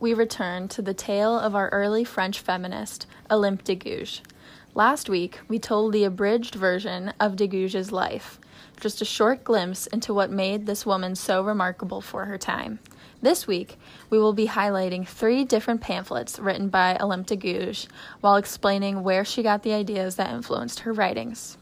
we return to the tale of our early French feminist, Olympe de Gouges. Last week, we told the abridged version of de Gouges' life, just a short glimpse into what made this woman so remarkable for her time. This week, we will be highlighting three different pamphlets written by Olympe de Gouges while explaining where she got the ideas that influenced her writings.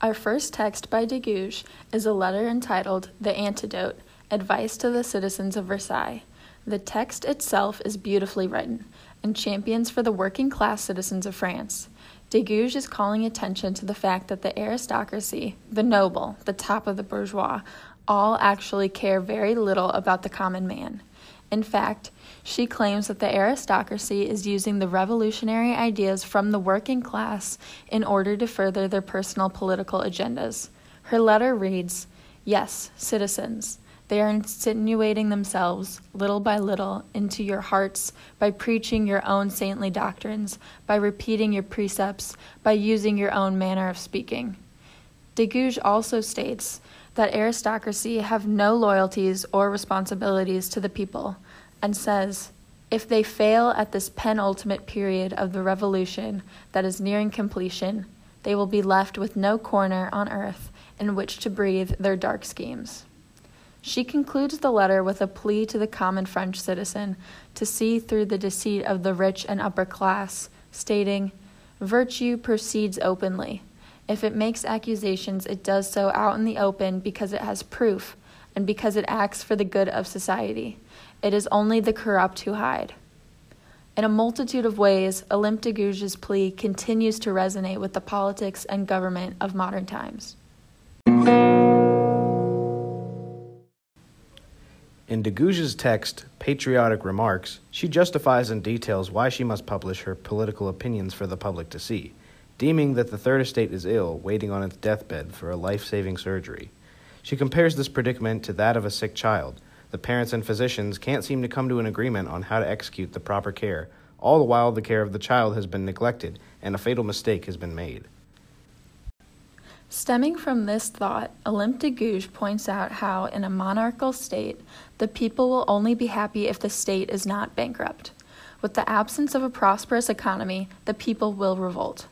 Our first text by de Gouges is a letter entitled The Antidote Advice to the Citizens of Versailles. The text itself is beautifully written and champions for the working class citizens of France. De Gouges is calling attention to the fact that the aristocracy, the noble, the top of the bourgeois, all actually care very little about the common man. In fact, she claims that the aristocracy is using the revolutionary ideas from the working class in order to further their personal political agendas. Her letter reads Yes, citizens, they are insinuating themselves, little by little, into your hearts by preaching your own saintly doctrines, by repeating your precepts, by using your own manner of speaking. De Gouges also states that aristocracy have no loyalties or responsibilities to the people, and says, if they fail at this penultimate period of the revolution that is nearing completion, they will be left with no corner on earth in which to breathe their dark schemes. She concludes the letter with a plea to the common French citizen to see through the deceit of the rich and upper class, stating, Virtue proceeds openly. If it makes accusations, it does so out in the open because it has proof and because it acts for the good of society. It is only the corrupt who hide. In a multitude of ways, Olympe de Gouges' plea continues to resonate with the politics and government of modern times. In de Gouges' text, Patriotic Remarks, she justifies and details why she must publish her political opinions for the public to see deeming that the Third Estate is ill, waiting on its deathbed for a life saving surgery. She compares this predicament to that of a sick child. The parents and physicians can't seem to come to an agreement on how to execute the proper care, all the while the care of the child has been neglected and a fatal mistake has been made. Stemming from this thought, Olympe de Gouges points out how, in a monarchical state, the people will only be happy if the state is not bankrupt. With the absence of a prosperous economy, the people will revolt.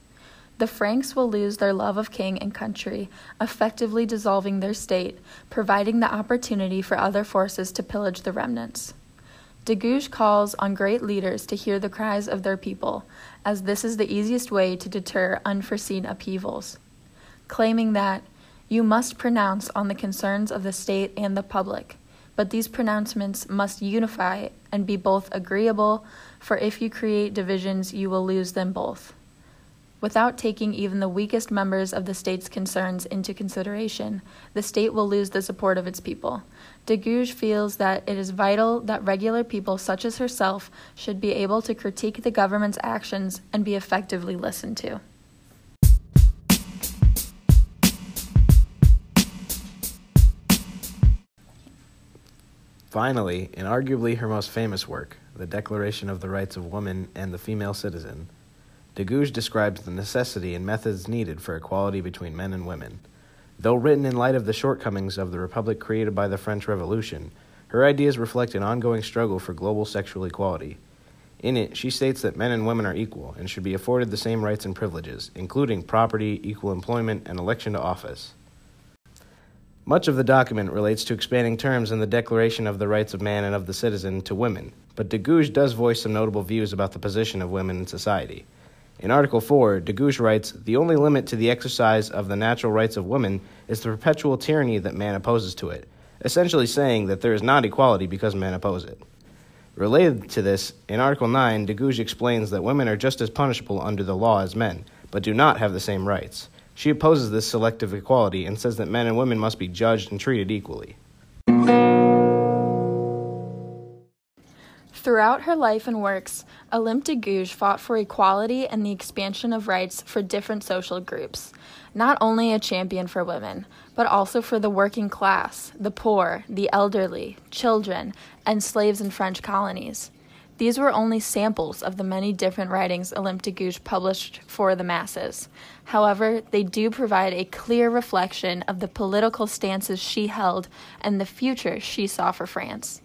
The Franks will lose their love of king and country, effectively dissolving their state, providing the opportunity for other forces to pillage the remnants. De Gouges calls on great leaders to hear the cries of their people, as this is the easiest way to deter unforeseen upheavals, claiming that you must pronounce on the concerns of the state and the public, but these pronouncements must unify and be both agreeable, for if you create divisions, you will lose them both. Without taking even the weakest members of the state's concerns into consideration, the state will lose the support of its people. De Gouges feels that it is vital that regular people such as herself should be able to critique the government's actions and be effectively listened to. Finally, in arguably her most famous work, The Declaration of the Rights of Woman and the Female Citizen, De Gouges describes the necessity and methods needed for equality between men and women. Though written in light of the shortcomings of the republic created by the French Revolution, her ideas reflect an ongoing struggle for global sexual equality. In it, she states that men and women are equal and should be afforded the same rights and privileges, including property, equal employment, and election to office. Much of the document relates to expanding terms in the Declaration of the Rights of Man and of the Citizen to women, but de Gouges does voice some notable views about the position of women in society. In Article 4, de Gouges writes The only limit to the exercise of the natural rights of women is the perpetual tyranny that man opposes to it, essentially saying that there is not equality because men oppose it. Related to this, in Article 9, de Gouges explains that women are just as punishable under the law as men, but do not have the same rights. She opposes this selective equality and says that men and women must be judged and treated equally. Throughout her life and works, Olympe de Gouges fought for equality and the expansion of rights for different social groups. Not only a champion for women, but also for the working class, the poor, the elderly, children, and slaves in French colonies. These were only samples of the many different writings Olympe de Gouges published for the masses. However, they do provide a clear reflection of the political stances she held and the future she saw for France.